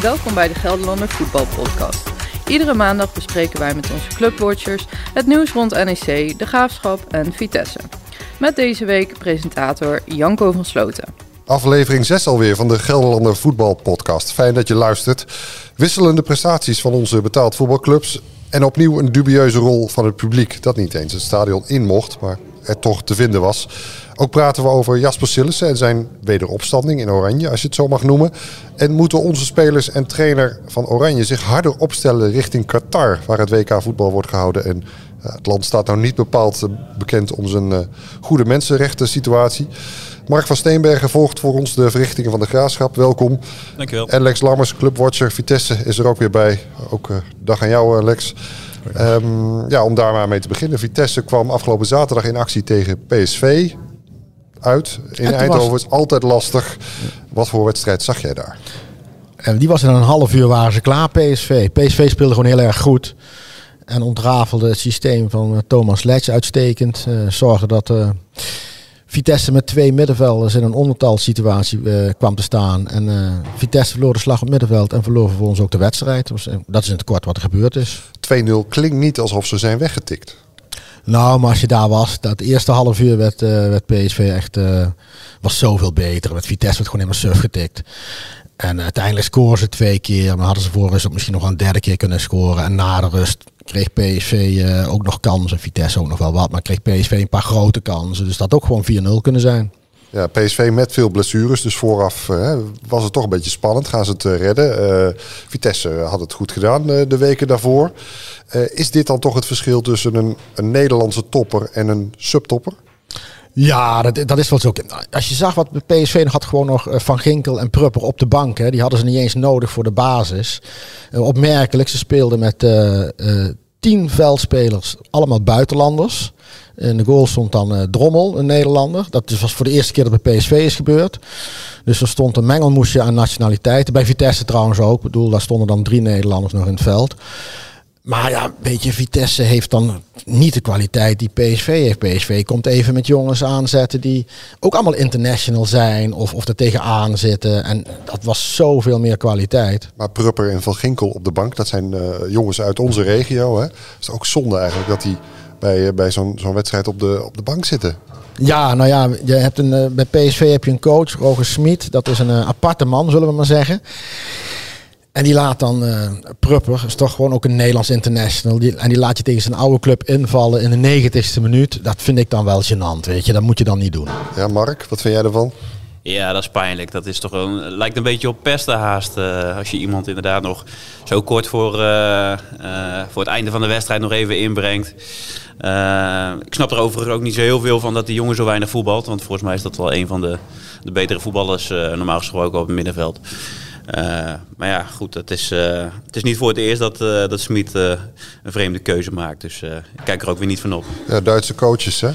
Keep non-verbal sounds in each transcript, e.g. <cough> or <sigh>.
Welkom bij de Gelderlander Voetbalpodcast. Iedere maandag bespreken wij met onze clubwatchers het nieuws rond NEC, de Graafschap en Vitesse. Met deze week presentator Janko van Sloten. Aflevering 6 alweer van de Gelderlander Voetbalpodcast. Fijn dat je luistert. Wisselende prestaties van onze betaald voetbalclubs. En opnieuw een dubieuze rol van het publiek. Dat niet eens het stadion in mocht, maar er toch te vinden was. Ook praten we over Jasper Sillissen en zijn wederopstanding in Oranje, als je het zo mag noemen. En moeten onze spelers en trainer van Oranje zich harder opstellen richting Qatar, waar het WK voetbal wordt gehouden. En uh, het land staat nou niet bepaald uh, bekend om zijn uh, goede mensenrechten situatie. Mark van Steenbergen volgt voor ons de verrichtingen van de Graafschap. Welkom. Dankjewel. En Lex Lammers, clubwatcher Vitesse, is er ook weer bij. Ook dag aan jou, Lex. Um, ja, om daar maar mee te beginnen. Vitesse kwam afgelopen zaterdag in actie tegen PSV uit. In Eindhoven is altijd lastig. Wat voor wedstrijd zag jij daar? En die was in een half uur waren ze klaar, PSV. PSV speelde gewoon heel erg goed. En ontrafelde het systeem van Thomas Letch uitstekend. Uh, zorgde dat uh, Vitesse met twee middenvelders in een ondertalsituatie uh, kwam te staan. En Vitesse verloor de slag op het middenveld en verloor vervolgens ook de wedstrijd. Dus, dat is in het kort wat er gebeurd is. 2-0 klinkt niet alsof ze zijn weggetikt. Nou, maar als je daar was, dat eerste half uur werd, uh, werd PSV echt uh, was zoveel beter. Met Vitesse werd gewoon helemaal surf getikt. En uiteindelijk scoren ze twee keer. Maar hadden ze voor rust ook misschien nog een derde keer kunnen scoren. En na de rust kreeg PSV uh, ook nog kansen. Vitesse ook nog wel wat. Maar kreeg PSV een paar grote kansen. Dus dat had ook gewoon 4-0 kunnen zijn. Ja, PSV met veel blessures. Dus vooraf uh, was het toch een beetje spannend. Gaan ze het uh, redden? Uh, Vitesse had het goed gedaan de weken daarvoor. is dit dan toch het verschil tussen een, een Nederlandse topper en een subtopper? Ja, dat, dat is wel zo. Als je zag wat PSV had, gewoon nog Van Ginkel en Prupper op de bank. Hè, die hadden ze niet eens nodig voor de basis. opmerkelijk, ze speelden met tien veldspelers, allemaal buitenlanders. In de goal stond dan uh, Drommel, een Nederlander. Dat was voor de eerste keer dat bij PSV is gebeurd. Dus er stond een mengelmoesje aan nationaliteiten. Bij Vitesse trouwens ook. Ik bedoel, daar stonden dan drie Nederlanders nog in het veld. Maar ja, weet je, Vitesse heeft dan niet de kwaliteit die PSV heeft. PSV komt even met jongens aanzetten die ook allemaal international zijn of, of er tegenaan zitten. En dat was zoveel meer kwaliteit. Maar Prupper en Van Ginkel op de bank, dat zijn uh, jongens uit onze regio. Hè? Het is ook zonde eigenlijk dat die bij, bij zo'n zo'n wedstrijd op de, op de bank zitten. Ja, nou ja, je hebt een, uh, bij PSV heb je een coach, Roger Smit. Dat is een aparte man, zullen we maar zeggen. En die laat dan uh, Prupper, is toch gewoon ook een Nederlands international. Die, en die laat je tegen zijn oude club invallen in de negentigste minuut. Dat vind ik dan wel gênant, weet je. Dat moet je dan niet doen. Ja, Mark, wat vind jij ervan? Ja, dat is pijnlijk. Dat is toch een, lijkt een beetje op pesten haast. Uh, als je iemand inderdaad nog zo kort voor, uh, uh, voor het einde van de wedstrijd nog even inbrengt. ik snap er overigens ook niet zo heel veel van dat die jongen zo weinig voetbalt. Want volgens mij is dat wel een van de, de betere voetballers normaal gesproken op het middenveld. Uh, maar ja, goed, het is, uh, het is niet voor het eerst dat, uh, dat Smit een vreemde keuze maakt. Dus ik kijk er ook weer niet van op. Ja, Duitse coaches, hè?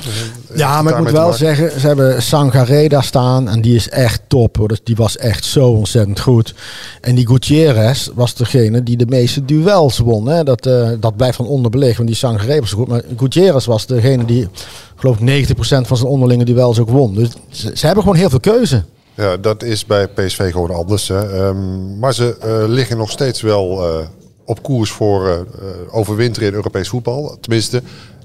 Ja, maar ik moet wel zeggen, ze hebben Sangaré staan en die is echt top. Hoor. Dus die was echt zo ontzettend goed. En die Gutierrez was degene die de meeste duels won. Hè? Dat, dat blijft van onderbelicht, want die Sangaré was goed. Maar Gutierrez was degene die, geloof ik, 90% van zijn onderlinge duels ook won. Dus ze, ze hebben gewoon heel veel keuze. Ja, dat is bij PSV gewoon anders. Hè. Um, maar ze uh, liggen nog steeds wel uh, op koers voor uh, overwinteren in Europees voetbal. Tenminste,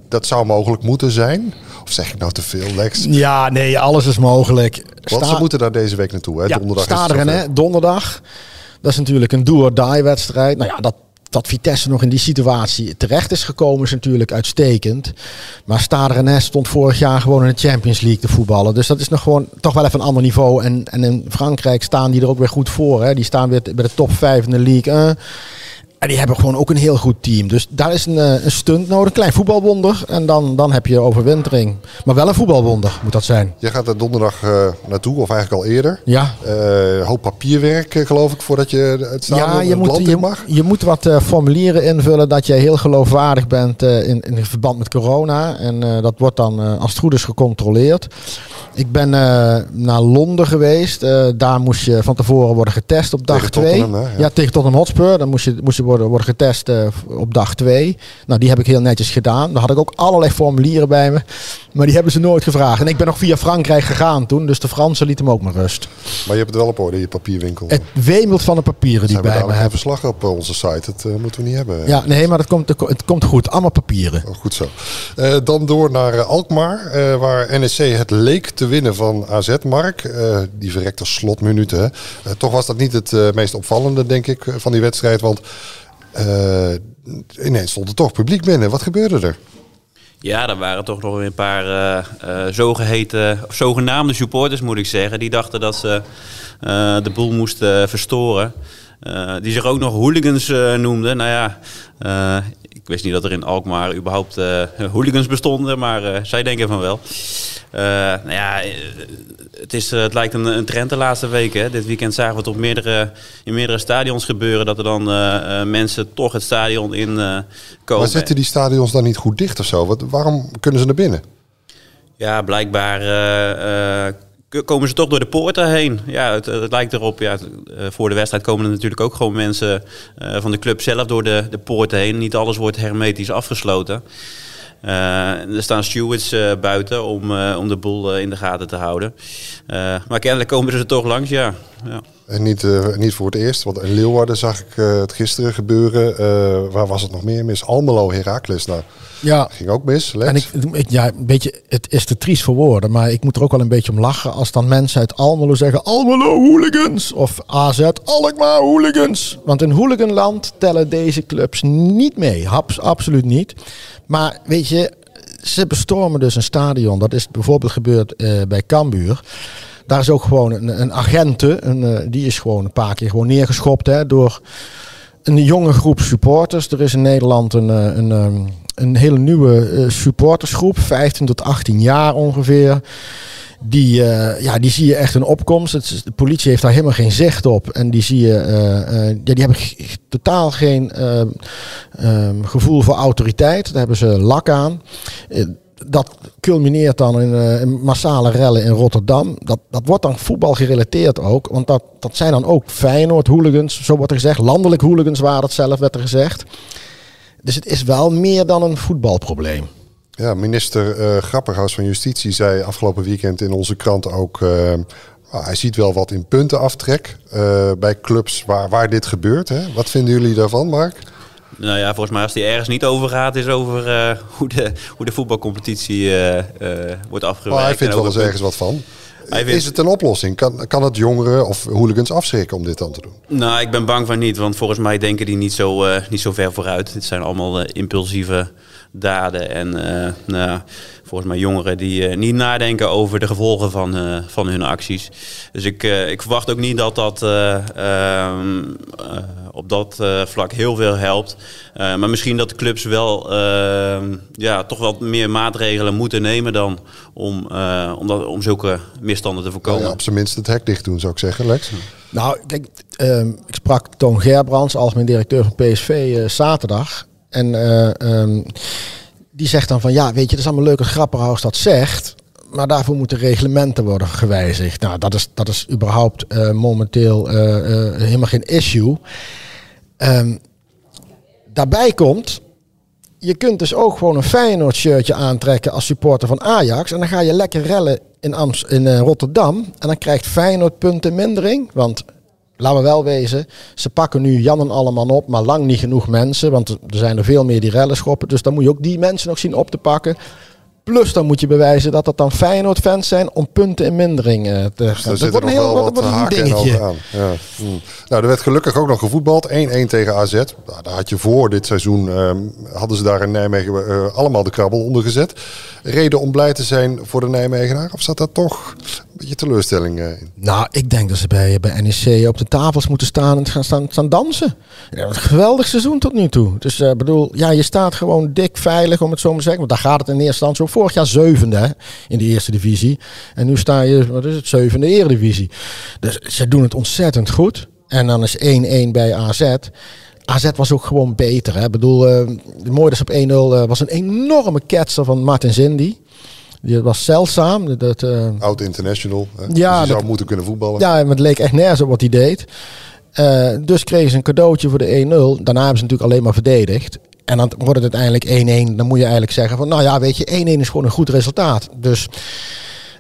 dat zou mogelijk moeten zijn. Of zeg ik nou te veel, Lex? Ja, nee, alles is mogelijk. Want Sta ze moeten daar deze week naartoe, hè? Ja, donderdag. Staderen, hè? Donderdag. Dat is natuurlijk een do-or-die wedstrijd. Nou ja, dat dat Vitesse nog in die situatie terecht is gekomen is natuurlijk uitstekend. Maar Stade Rennes stond vorig jaar gewoon in de Champions League te voetballen. Dus dat is nog gewoon toch wel even een ander niveau. En, en in Frankrijk staan die er ook weer goed voor. Hè. Die staan weer bij de top 5 in de League 1. En die hebben gewoon ook een heel goed team. Dus daar is een, een stunt nodig. Een klein voetbalwonder. En dan, dan heb je overwintering. Maar wel een voetbalwonder moet dat zijn. Je gaat er donderdag uh, naartoe, of eigenlijk al eerder. Ja. Uh, hoop papierwerk, geloof ik, voordat je het stadion ja, je het moet, land je, mag. Je moet wat formulieren invullen dat je heel geloofwaardig bent in, in verband met corona. En dat wordt dan als het goed is gecontroleerd. Ik ben naar Londen geweest. daar moest je van tevoren worden getest op dag 2. Ja. ja, tegen Tottenham Hotspur. Dan moest je, moest je worden, worden getest eh, op dag twee. Nou, die heb ik heel netjes gedaan. Daar had ik ook allerlei formulieren bij me. Maar die hebben ze nooit gevraagd. En ik ben nog via Frankrijk gegaan toen. Dus de Fransen lieten me ook maar rust. Maar je hebt het wel op orde in je papierwinkel. Het wemelt van de papieren die bij me een hebben. verslag op eh, onze site. Dat eh, moeten we niet hebben. Ja, nee, maar dat komt, het komt goed. Allemaal papieren. Oh, goed zo. Dan door naar Alkmaar, waar NEC het leek te winnen van AZ, Mark. Die verrekte slotminuten. toch was dat niet het meest opvallende, denk ik, van die wedstrijd. Want ineens stond er toch publiek binnen. Wat gebeurde er? Ja, er waren toch nog een paar eh, eh, zogeheten, of zogenaamde supporters, moet ik zeggen. Die dachten dat ze eh, de boel moesten verstoren. Eh, die zich ook nog hooligans eh, noemden. Nou ja, eh, ik wist niet dat er in Alkmaar überhaupt hooligans bestonden, maar zij denken van wel. Nou ja, het, is, het lijkt een, een trend de laatste weken. Hè. Dit weekend zagen we het op meerdere, in meerdere stadions gebeuren dat er dan mensen toch het stadion in komen. Maar zitten die stadions dan niet goed dicht of zo? Wat, waarom kunnen ze naar binnen? Ja, blijkbaar komen ze toch door de poorten heen. Ja, het, het lijkt erop. Ja, eh, voor de wedstrijd komen er natuurlijk ook gewoon mensen eh, van de club zelf door de, de poorten heen. Niet alles wordt hermetisch afgesloten. Eh, er staan stewards eh, buiten om, eh, om de boel eh, in de gaten te houden. Eh, maar kennelijk komen ze er toch langs, ja. ja. En niet, eh, niet voor het eerst, want in Leeuwarden zag ik eh, het gisteren gebeuren. Eh, waar was het nog meer mis? Almelo, Heracles. Nou, Ja, ging ook mis. En ik, ik- ja, een beetje, het is te triest voor woorden, maar ik moet er ook wel een beetje om lachen als dan mensen uit Almelo zeggen Almelo hooligans of AZ Alkmaar hooligans. Want in hooliganland tellen deze clubs niet mee, Abs- absoluut niet. Maar weet je, ze bestormen dus een stadion. Dat is bijvoorbeeld gebeurd bij Cambuur. Daar is ook gewoon een, een agente, een, eh, die is gewoon een paar keer gewoon neergeschopt hè, door een jonge groep supporters. Er is in Nederland een, eh, een, ehm, een hele nieuwe eh, supportersgroep, 15 tot 18 jaar ongeveer. Die, ja, die zie je echt een opkomst. De politie heeft daar helemaal geen zicht op. En die zie je, ja, die hebben totaal geen ehm, ehm, gevoel voor autoriteit. Daar hebben ze lak aan. Dat culmineert dan in, in massale rellen in Rotterdam. Dat, dat wordt dan voetbal gerelateerd ook. Want dat, dat zijn dan ook Feyenoord hooligans, zo wordt er gezegd. Landelijk hooligans waren het zelf, werd er gezegd. Dus het is wel meer dan een voetbalprobleem. Ja, minister eh Grapperhaus van Justitie zei afgelopen weekend in onze krant ook... eh, nou, hij ziet wel wat in puntenaftrek bij clubs waar, waar dit gebeurt. Hè? Wat vinden jullie daarvan, Mark? Nou ja, volgens mij als die ergens niet over gaat, is over eh, hoe, de, hoe de voetbalcompetitie eh, eh, wordt afgewerkt. Maar hij vindt wel eens ergens wat van. Vindt- Is het een oplossing? Kan, kan het jongeren of hooligans afschrikken om dit dan te doen? Nou, ik ben bang van niet, want volgens mij denken die niet zo, niet zo ver vooruit. Dit zijn allemaal impulsieve daden en nou, volgens mij jongeren die eh, niet nadenken over de gevolgen van, eh, van hun acties. Dus ik, eh, ik verwacht ook niet dat dat eh, ehm, eh, op dat eh, vlak heel veel helpt. Eh, maar misschien dat de clubs wel ehm, ja, toch wat meer maatregelen moeten nemen dan om, eh, om, dat, om zulke misstanden te Nou voorkomen. ja, op zijn minst het hek dicht doen, zou ik zeggen, Lex. Nou, kijk, ehm, ik sprak Toon Gerbrands, algemeen directeur van PSV, eh, zaterdag. En eh, ehm, die zegt dan van, ja, weet je, het is allemaal leuk dat Grapperhaus dat zegt. Maar daarvoor moeten reglementen worden gewijzigd. Nou, dat is, dat is überhaupt eh, momenteel eh, eh, helemaal geen issue. Ehm, daarbij komt, je kunt dus ook gewoon een Feyenoord shirtje aantrekken als supporter van Ajax. En dan ga je lekker rellen in, Amst in Rotterdam. En dan krijgt Feyenoord puntenmindering. Want laten we wel wezen, ze pakken nu Jan en allemaal op, maar lang niet genoeg mensen. Want er zijn er veel meer die rellen schoppen. Dus dan moet je ook die mensen nog zien op te pakken. Plus dan moet je bewijzen dat dat dan Feyenoord-fans zijn om punten in mindering eh, te Er gaan. Dat wordt een heel wat, een en dingetje. aan. Ja. hm. Nou, er werd gelukkig ook nog gevoetbald. 1-1 tegen AZ. Nou, daar had je voor dit seizoen, ehm, hadden ze daar in Nijmegen eh, allemaal de krabbel onder gezet. Reden om blij te zijn voor de Nijmegenaar? Of zat daar toch een beetje teleurstelling eh, in? Nou, ik denk dat ze bij, bij NEC op de tafels moeten staan en gaan staan, staan dansen. Ja, een geweldig seizoen tot nu toe. Dus ik bedoel, ja, je staat gewoon dik veilig, om het zo maar te zeggen. Want daar gaat het in eerste instantie om. Vorig jaar zevende hè, in de eerste divisie. En nu sta je, wat is het, zevende eredivisie. Dus ze doen het ontzettend goed. En dan is 1-1 bij AZ. AZ was ook gewoon beter. Hè. Ik bedoel, het mooie is op 1-0 eh, was een enorme ketser van Martin Zindi. Die was zeldzaam. Dat, eh, Oud international. Hè? Ja, dus zou dat- moeten kunnen voetballen. ja, maar het leek echt nergens op wat hij deed. Eh, dus kregen ze een cadeautje voor de 1-0. Daarna hebben ze natuurlijk alleen maar verdedigd. En dan wordt het uiteindelijk 1-1. Dan moet je eigenlijk zeggen van, nou ja, weet je, 1-1 is gewoon een goed resultaat. Dus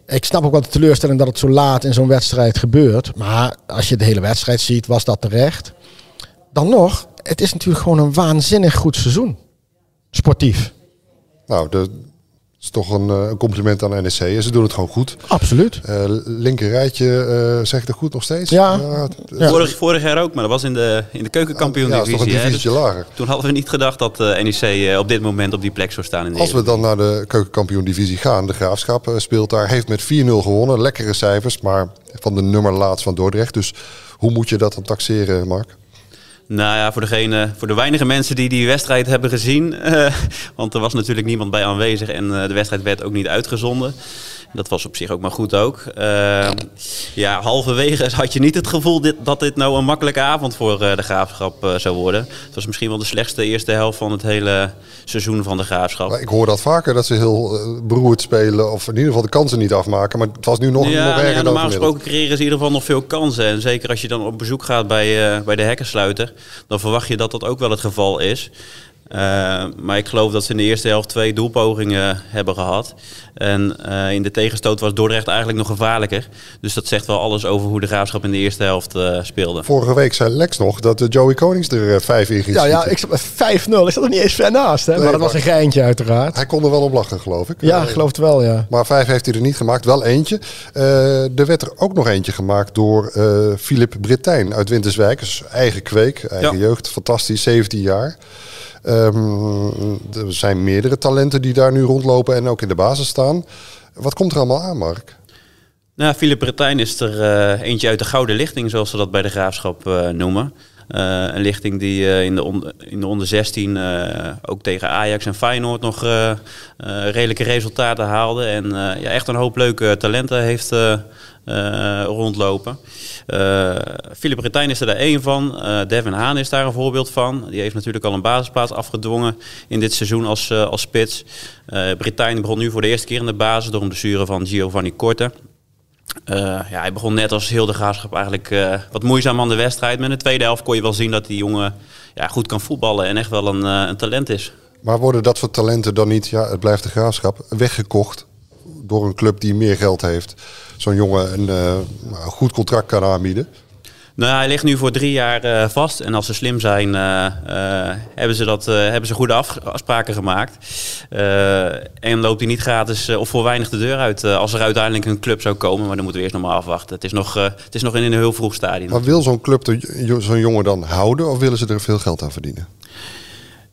ik snap ook wel de teleurstelling dat het zo laat in zo'n wedstrijd gebeurt. Maar als je de hele wedstrijd ziet, was dat terecht. Dan nog, het is natuurlijk gewoon een waanzinnig goed seizoen. Sportief. Nou, dat is toch een, eh, een compliment aan NEC. En ze doen het gewoon goed. Absoluut. Uh, linker rijtje, uh, zeg ik het goed nog steeds? Ja. ja. Vorig, vorig, jaar ook, maar dat was in de, in de keukenkampioen ja, divisie. Ja, een divisie dus lager. Toen hadden we niet gedacht dat uh, NEC op dit moment op die plek zou staan. In de Als we dan naar de keukenkampioen divisie gaan, de Graafschap speelt daar, heeft met 4-0 gewonnen. Lekkere cijfers, maar van de nummer laatst van Dordrecht. Dus hoe moet je dat dan taxeren, Mark? Nou ja, voor, degene, voor de weinige mensen die die wedstrijd hebben gezien. Uh, <laughs> want er was natuurlijk niemand bij aanwezig en uh, de wedstrijd werd ook niet uitgezonden. Dat was op zich ook maar goed ook. Uh, ja, halverwege <laughs> had je niet het gevoel dit, dat dit nou een makkelijke avond voor de Graafschap zou worden. Het was misschien wel de slechtste eerste helft van het hele seizoen van de Graafschap. Maar ik hoor dat vaker, dat ze heel beroerd spelen of in ieder geval de kansen niet afmaken. Maar het was nu nog, ja, nog erger ja, Normaal gesproken creëren ze in ieder geval nog veel kansen. En zeker als je dan op bezoek gaat bij, bij de hekkensluiter, dan verwacht je dat dat ook wel het geval is. Uh, maar ik geloof dat ze in de eerste helft twee doelpogingen hebben gehad. En uh, in de tegenstoot was Dordrecht eigenlijk nog gevaarlijker. Dus dat zegt wel alles over hoe de graafschap in de eerste helft uh, speelde. Vorige week zei Lex nog dat Joey Konings er vijf in ging Ja, ja schieten. ik zat met 5-0. Ik zat er niet eens ver naast. Hè? Nee, maar dat was een geintje uiteraard. Hij kon er wel op lachen, geloof ik. Ja, Eh, geloof het wel, ja. Maar vijf heeft hij er niet gemaakt, wel eentje. Eh, er werd er ook nog eentje gemaakt door eh Philip Brittijn uit Winterswijk. Dus eigen kweek, eigen Ja. jeugd, fantastisch, 17 jaar. Ehm, er zijn meerdere talenten die daar nu rondlopen en ook in de basis staan. Wat komt er allemaal aan, Mark? Nou, Philip Bretijn is er eh, eentje uit de gouden lichting, zoals ze dat bij de graafschap eh, noemen. Eh, een lichting die in, de in de onder 16 eh, ook tegen Ajax en Feyenoord nog redelijke resultaten haalde. En ja, echt een hoop leuke talenten heeft rondlopen. Eh Philip Bretijn is er daar één van. Eh, Devin Haan is daar een voorbeeld van. Die heeft natuurlijk al een basisplaats afgedwongen in dit seizoen als, eh, als spits. Eh Bretijn begon nu voor de eerste keer in de basis door een blessure van Giovanni Korte. Eh, ja, hij begon net als heel de graafschap eigenlijk eh, wat moeizaam aan de wedstrijd. Maar in de tweede helft kon je wel zien dat die jongen ja, goed kan voetballen en echt wel een, eh, een talent is. Maar worden dat soort talenten dan niet, ja, het blijft de graafschap, weggekocht door een club die meer geld heeft? Zo'n jongen een, eh, een goed contract kan aanbieden. Nou, hij ligt nu voor drie jaar eh, vast. En als ze slim zijn, eh, hebben, ze dat, hebben ze goede af- afspraken gemaakt. En loopt hij niet gratis of voor weinig de deur uit. als er uiteindelijk een club zou komen. Maar dan moeten we eerst nog maar afwachten. Het is nog, het is nog in een heel vroeg stadium. Maar wil zo'n club zo'n jongen dan houden of willen ze er veel geld aan verdienen?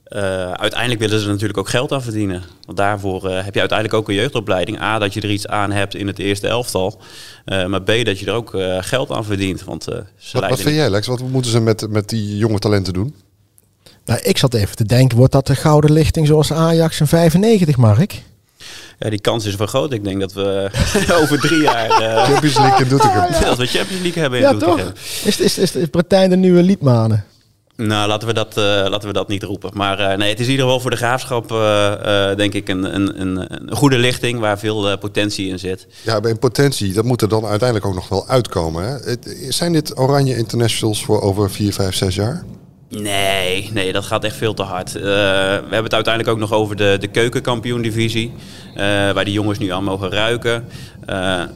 Eh, uiteindelijk willen ze er natuurlijk ook geld aan verdienen. Want daarvoor eh, heb je uiteindelijk ook een jeugdopleiding. A, dat je er iets aan hebt in het eerste elftal. Eh, maar B, dat je er ook eh, geld aan verdient. Want eh, ze Wat, wat vind jij, Lex? Wat moeten ze met, met die jonge talenten doen? Nou, ik zat even te denken, wordt dat de gouden lichting zoals Ajax in 95, Mark? Ja, die kans is wel groot. Ik denk dat we <laughs> over drie jaar eh, Champions League in Doetinchem. <laughs> dat we Champions League hebben in Ja, Doetinchem. toch? Is, is, is, is Bretijn de nieuwe Liedmanen? Nou, laten we, dat, eh, laten we dat niet roepen. Maar eh, nee, het is in ieder geval voor de graafschap, eh, denk ik, een, een, een, een goede lichting waar veel potentie in zit. Ja, bij een potentie, dat moet er dan uiteindelijk ook nog wel uitkomen. Hè? Zijn dit Oranje Internationals voor over 4, 5, 6 jaar? Nee, nee, dat gaat echt veel te hard. We hebben het uiteindelijk ook nog over de, de keukenkampioen-divisie. waar die jongens nu aan mogen ruiken.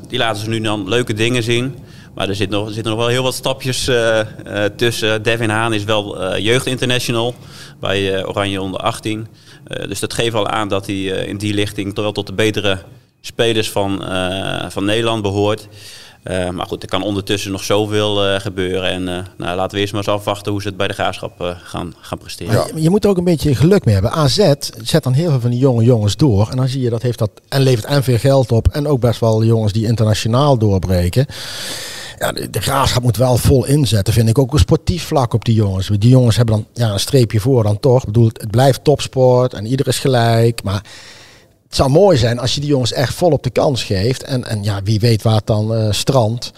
Die laten ze nu dan leuke dingen zien. Maar er, zit nog, zitten nog wel heel wat stapjes eh, eh, tussen. Devin Haan is wel eh jeugdinternational bij eh, Oranje onder 18. Eh, dus dat geeft al aan dat hij in die lichting toch wel tot de betere spelers van, van Nederland behoort. Eh, maar goed, er kan ondertussen nog zoveel gebeuren. En nou, laten we eerst maar eens afwachten hoe ze het bij de graafschap gaan, gaan presteren. Ja. Je, je moet er ook een beetje geluk mee hebben. AZ zet dan heel veel van die jonge jongens door. En dan zie je dat heeft dat en levert en veel geld op. En ook best wel jongens die internationaal doorbreken. Ja, de, graafschap moet wel vol inzetten, vind ik. Ook een sportief vlak op die jongens. Die jongens hebben dan ja, een streepje voor dan toch. Ik bedoel, het blijft topsport en ieder is gelijk. Maar het zou mooi zijn als je die jongens echt vol op de kans geeft. En, en ja, wie weet waar het dan eh strandt.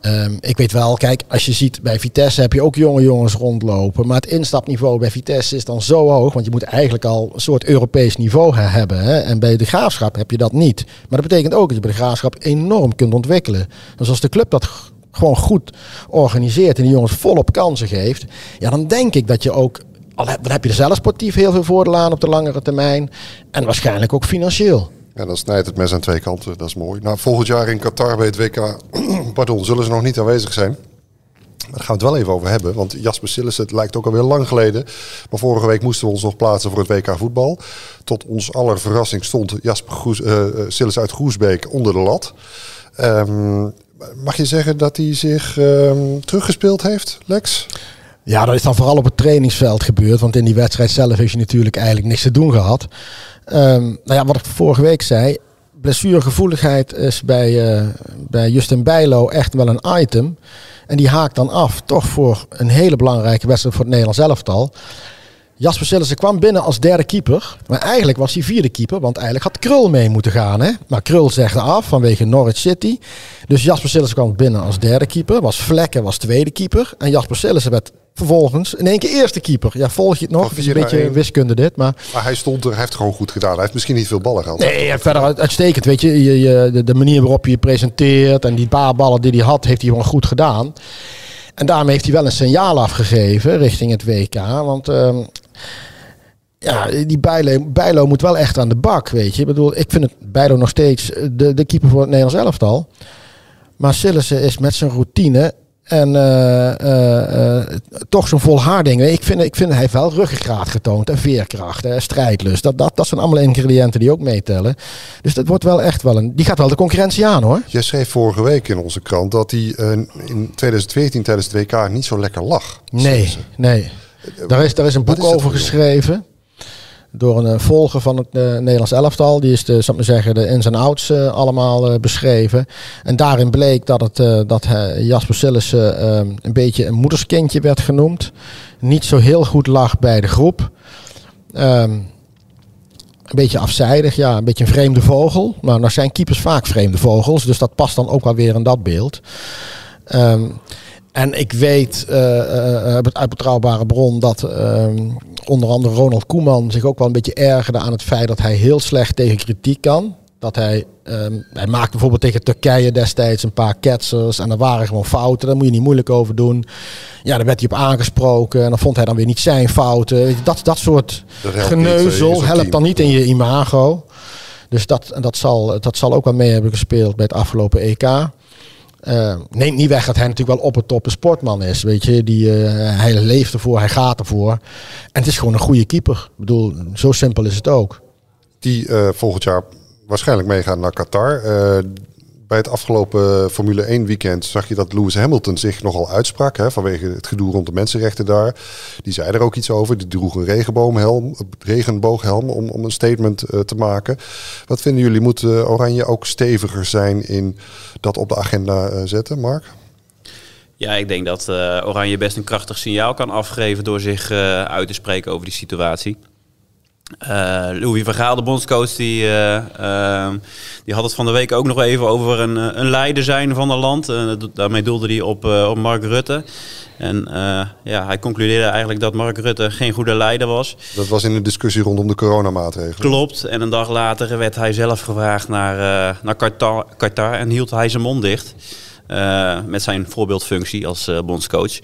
Ehm, ik weet wel, kijk, als je ziet bij Vitesse heb je ook jonge jongens rondlopen. Maar het instapniveau bij Vitesse is dan zo hoog. Want je moet eigenlijk al een soort Europees niveau he- hebben. Hè? En bij de graafschap heb je dat niet. Maar dat betekent ook dat je bij de graafschap enorm kunt ontwikkelen. Dus als de club dat gewoon goed organiseert en die jongens volop kansen geeft, ja, dan denk ik dat je ook, al heb, dan heb je er zelf sportief heel veel voordeel aan op de langere termijn en waarschijnlijk ook financieel. Ja, dan snijdt het mes aan twee kanten. Dat is mooi. Nou, volgend jaar in Qatar bij het WK, <clears throat> pardon, zullen ze nog niet aanwezig zijn. Maar daar gaan we het wel even over hebben. Want Jasper Sillis, het lijkt ook alweer lang geleden. Maar vorige week moesten we ons nog plaatsen voor het WK voetbal. Tot ons aller verrassing stond Jasper Goes, uh, Sillis uit Groesbeek onder de lat. Um, mag je zeggen dat hij zich um, teruggespeeld heeft, Lex? Ja, dat is dan vooral op het trainingsveld gebeurd. Want in die wedstrijd zelf heeft je natuurlijk eigenlijk niks te doen gehad. Um, nou ja, wat ik vorige week zei. Blessuregevoeligheid is bij, uh, bij Justin Bijlo echt wel een item. En die haakt dan af, toch voor een hele belangrijke wedstrijd voor het Nederlands elftal. Jasper Sillissen kwam binnen als derde keeper. Maar eigenlijk was hij vierde keeper, want eigenlijk had Krul mee moeten gaan. Hè? Maar Krul zegde af vanwege Norwich City. Dus Jasper Sillissen kwam binnen als derde keeper. Was Vlekken was tweede keeper. En Jasper Sillissen werd vervolgens in één keer eerste keeper. Ja, volg je het nog? Het is een beetje wiskunde dit. Maar... maar hij stond er, hij heeft gewoon goed gedaan. Hij heeft misschien niet veel ballen gehad. Nee, verder uitstekend. Weet je, je, je de, de, manier waarop je je presenteert en die paar ballen die hij had, heeft hij gewoon goed gedaan. En daarmee heeft hij wel een signaal afgegeven richting het WK. Want uh, ja, die Bijlo, Bijlo moet wel echt aan de bak, weet je. Ik bedoel, ik vind het Bijlo nog steeds de, de keeper voor het Nederlands elftal. Maar Sillissen is met zijn routine en uh, uh, uh, toch zo'n volharding. Ik vind, ik vind hij heeft wel ruggengraat getoond en veerkracht en strijdlust. Dat, dat, dat zijn allemaal ingrediënten die ook meetellen. Dus dat wordt wel echt wel een. Die gaat wel de concurrentie aan hoor. Je schreef vorige week in onze krant dat hij in 2014 tijdens het WK niet zo lekker lag. Nee, nee. Daar is, daar is een boek over geschreven door een uh, volger van het uh, Nederlands elftal. Die is de, zal ik maar zeggen, de ins en outs uh, allemaal beschreven. En daarin bleek dat, het, dat Jasper Sillissen een beetje een moederskindje werd genoemd. Niet zo heel goed lag bij de groep. Um, een beetje afzijdig, ja, een beetje een vreemde vogel. Maar nou zijn keepers vaak vreemde vogels, dus dat past dan ook wel weer in dat beeld. Um, en ik weet uh, uh, uit betrouwbare bron dat uh, onder andere Ronald Koeman zich ook wel een beetje ergerde aan het feit dat hij heel slecht tegen kritiek kan. Dat hij, um, hij maakte bijvoorbeeld tegen Turkije destijds een paar ketsers en er waren gewoon fouten. Daar moet je niet moeilijk over doen. Ja, daar werd hij op aangesproken en dan vond hij dan weer niet zijn fouten. Dat, dat soort geneuzel helpt dan niet in je imago. Dus dat, dat, zal, dat zal ook wel mee hebben gespeeld bij het afgelopen EK. Uh, neemt niet weg dat hij natuurlijk wel op het top een sportman is. Weet je, die, uh, hij leeft ervoor, hij gaat ervoor. En het is gewoon een goede keeper. Bedoel, zo simpel is het ook. Die uh, volgend jaar waarschijnlijk meegaat naar Qatar bij het afgelopen Formule 1 weekend zag je dat Lewis Hamilton zich nogal uitsprak hè, vanwege het gedoe rond de mensenrechten daar. Die zei er ook iets over. Die droeg een regenbooghelm, om, om een statement uh, te maken. Wat vinden jullie? Moet uh, Oranje ook steviger zijn in dat op de agenda uh, zetten, Mark? Ja, ik denk dat Oranje best een krachtig signaal kan afgeven door zich uit te spreken over die situatie. Uh, Louis van Gaal, de bondscoach, die, uh, uh, die had het van de week ook nog even over een, een leider zijn van het land. daarmee doelde hij op, op Mark Rutte. En ja, hij concludeerde eigenlijk dat Mark Rutte geen goede leider was. Dat was in de discussie rondom de coronamaatregelen. Klopt. En een dag later werd hij zelf gevraagd naar, naar Qatar, Qatar en hield hij zijn mond dicht. met zijn voorbeeldfunctie als bondscoach.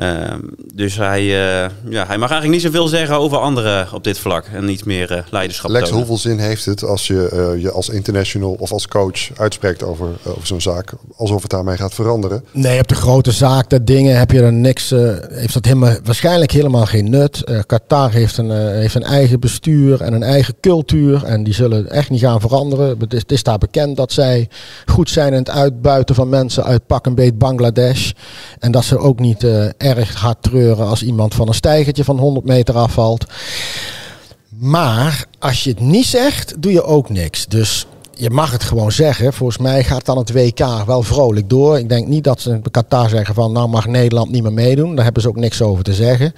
Uh, dus hij, uh, ja, hij mag eigenlijk niet zoveel zeggen over anderen op dit vlak. En niet meer uh, leiderschap Lex, tonen. hoeveel zin heeft het als je je als international of als coach uitspreekt over, over zo'n zaak? Alsof het daarmee gaat veranderen? Nee, op de grote zaak, dat dingen heb je er niks. heeft dat helemaal, waarschijnlijk helemaal geen nut. Qatar heeft een, heeft een eigen bestuur en een eigen cultuur. En die zullen echt niet gaan veranderen. Het is, het is daar bekend dat zij goed zijn in het uitbuiten van mensen uit pak een beet Bangladesh. En dat ze ook niet erg hard treuren als iemand van een stijgertje van 100 meter afvalt. Maar als je het niet zegt, doe je ook niks. Dus je mag het gewoon zeggen. Volgens mij gaat dan het WK wel vrolijk door. Ik denk niet dat ze in Qatar zeggen van nou mag Nederland niet meer meedoen. Daar hebben ze ook niks over te zeggen.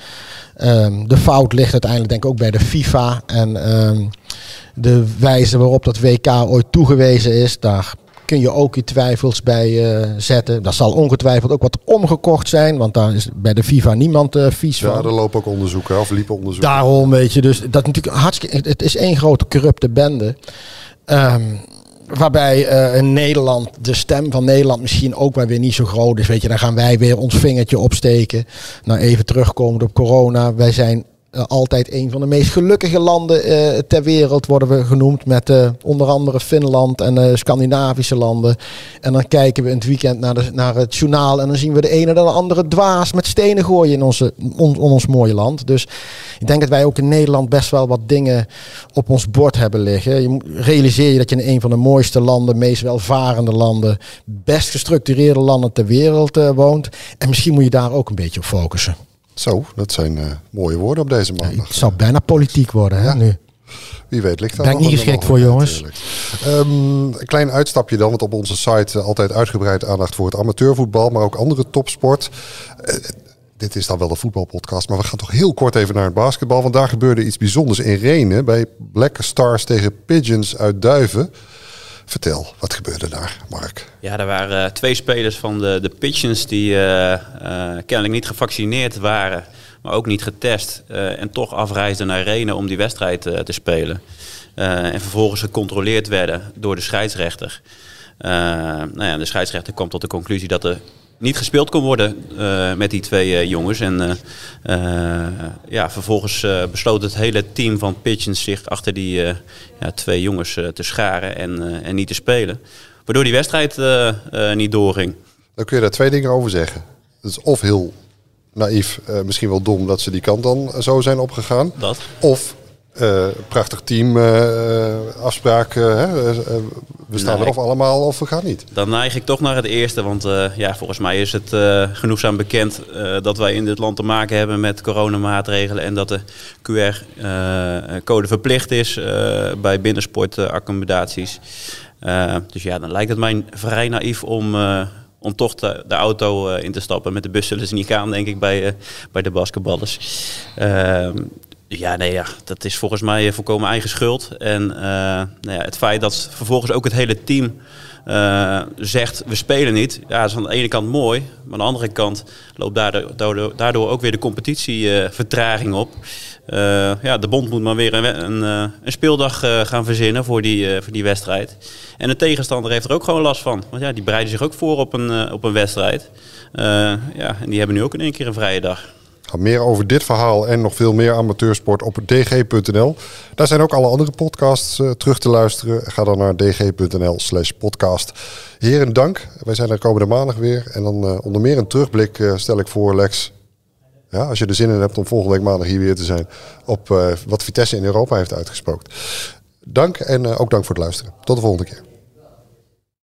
Um, de fout ligt uiteindelijk denk ik ook bij de FIFA. En um, de wijze waarop dat WK ooit toegewezen is, daar kun je ook je twijfels bij uh, zetten. Dat zal ongetwijfeld ook wat omgekocht zijn, want daar is bij de FIFA niemand uh, vies ja, van. Ja, er lopen ook onderzoeken, of liepen onderzoeken. Daarom, weet je, dus dat natuurlijk hartstikke, het is één grote corrupte bende. Um, waarbij eh, in Nederland de stem van Nederland misschien ook wel weer niet zo groot is. Weet je, dan gaan wij weer ons vingertje opsteken. Nou, even terugkomend op corona. Wij zijn eh, altijd een van de meest gelukkige landen eh, ter wereld worden we genoemd. Met eh, onder andere Finland en Scandinavische landen. En dan kijken we in het weekend naar, de, naar het journaal. En dan zien we de ene en de andere dwaas met stenen gooien in, onze, ons mooie land. Dus ik denk dat wij ook in Nederland best wel wat dingen op ons bord hebben liggen. Je realiseer je dat je in een van de mooiste landen, meest welvarende landen, best gestructureerde landen ter wereld woont. En misschien moet je daar ook een beetje op focussen. Zo, dat zijn eh, mooie woorden op deze Ja, maandag. het zou bijna politiek worden hè, Ja. nu. Wie weet ligt daar Ben ik niet geschikt voor, natuurlijk. Ehm, een klein uitstapje dan, want op onze site eh, altijd uitgebreid aandacht voor het amateurvoetbal, maar ook andere topsport. Eh, dit is dan wel de voetbalpodcast, maar we gaan toch heel kort even naar het basketbal. Want daar gebeurde iets bijzonders in Renen bij Black Stars tegen Pigeons uit Duiven. Vertel, wat gebeurde daar, Mark? Ja, er waren eh, twee spelers van de, de Pigeons die eh, eh, kennelijk niet gevaccineerd waren, maar ook niet getest. en toch afreisden naar Renen om die wedstrijd te spelen. En vervolgens gecontroleerd werden door de scheidsrechter. Eh, nou ja, de scheidsrechter kwam tot de conclusie dat er niet gespeeld kon worden eh, met die twee eh, jongens. En eh, ja, vervolgens besloot het hele team van Pigeons zich achter die ja, twee jongens te scharen en, en niet te spelen. Waardoor die wedstrijd niet doorging. Dan kun je daar twee dingen over zeggen. Het is of heel naïef, misschien wel dom dat ze die kant dan zo zijn opgegaan. Dat. Of eh, prachtig team eh, afspraak. eh, we staan er of allemaal of we gaan niet. Dan neig ik toch naar het eerste, want ja, volgens mij is het genoegzaam bekend dat wij in dit land te maken hebben met coronamaatregelen en dat de QR-code verplicht is bij binnensportaccommodaties. Dus ja, dan lijkt het mij vrij naïef om, om toch de, de auto in te stappen. Met de bus zullen ze niet gaan, denk ik, bij, bij de basketballers. Ehm, ja, nee, ja, dat is volgens mij volkomen eigen schuld. En eh, nou ja, het feit dat vervolgens ook het hele team eh, zegt we spelen niet. Ja, is aan de ene kant mooi. Maar aan de andere kant loopt daardoor, daardoor, ook weer de competitievertraging op. Eh, ja, de bond moet maar weer een, een, eh, een speeldag eh, gaan verzinnen voor die, eh, voor die wedstrijd. En de tegenstander heeft er ook gewoon last van. Want ja, die bereiden zich ook voor op een, eh, op een wedstrijd. Eh, ja, en die hebben nu ook in één keer een vrije dag. Ga meer over dit verhaal en nog veel meer amateursport op dg.nl. Daar zijn ook alle andere podcasts eh, terug te luisteren. Ga dan naar dg.nl slash podcast. Heren, dank. Wij zijn er komende maandag weer. En dan eh, onder meer een terugblik eh, stel ik voor, Lex. Ja, als je er zin in hebt om volgende week maandag hier weer te zijn. Op wat Vitesse in Europa heeft uitgesproken. Dank en ook dank voor het luisteren. Tot de volgende keer.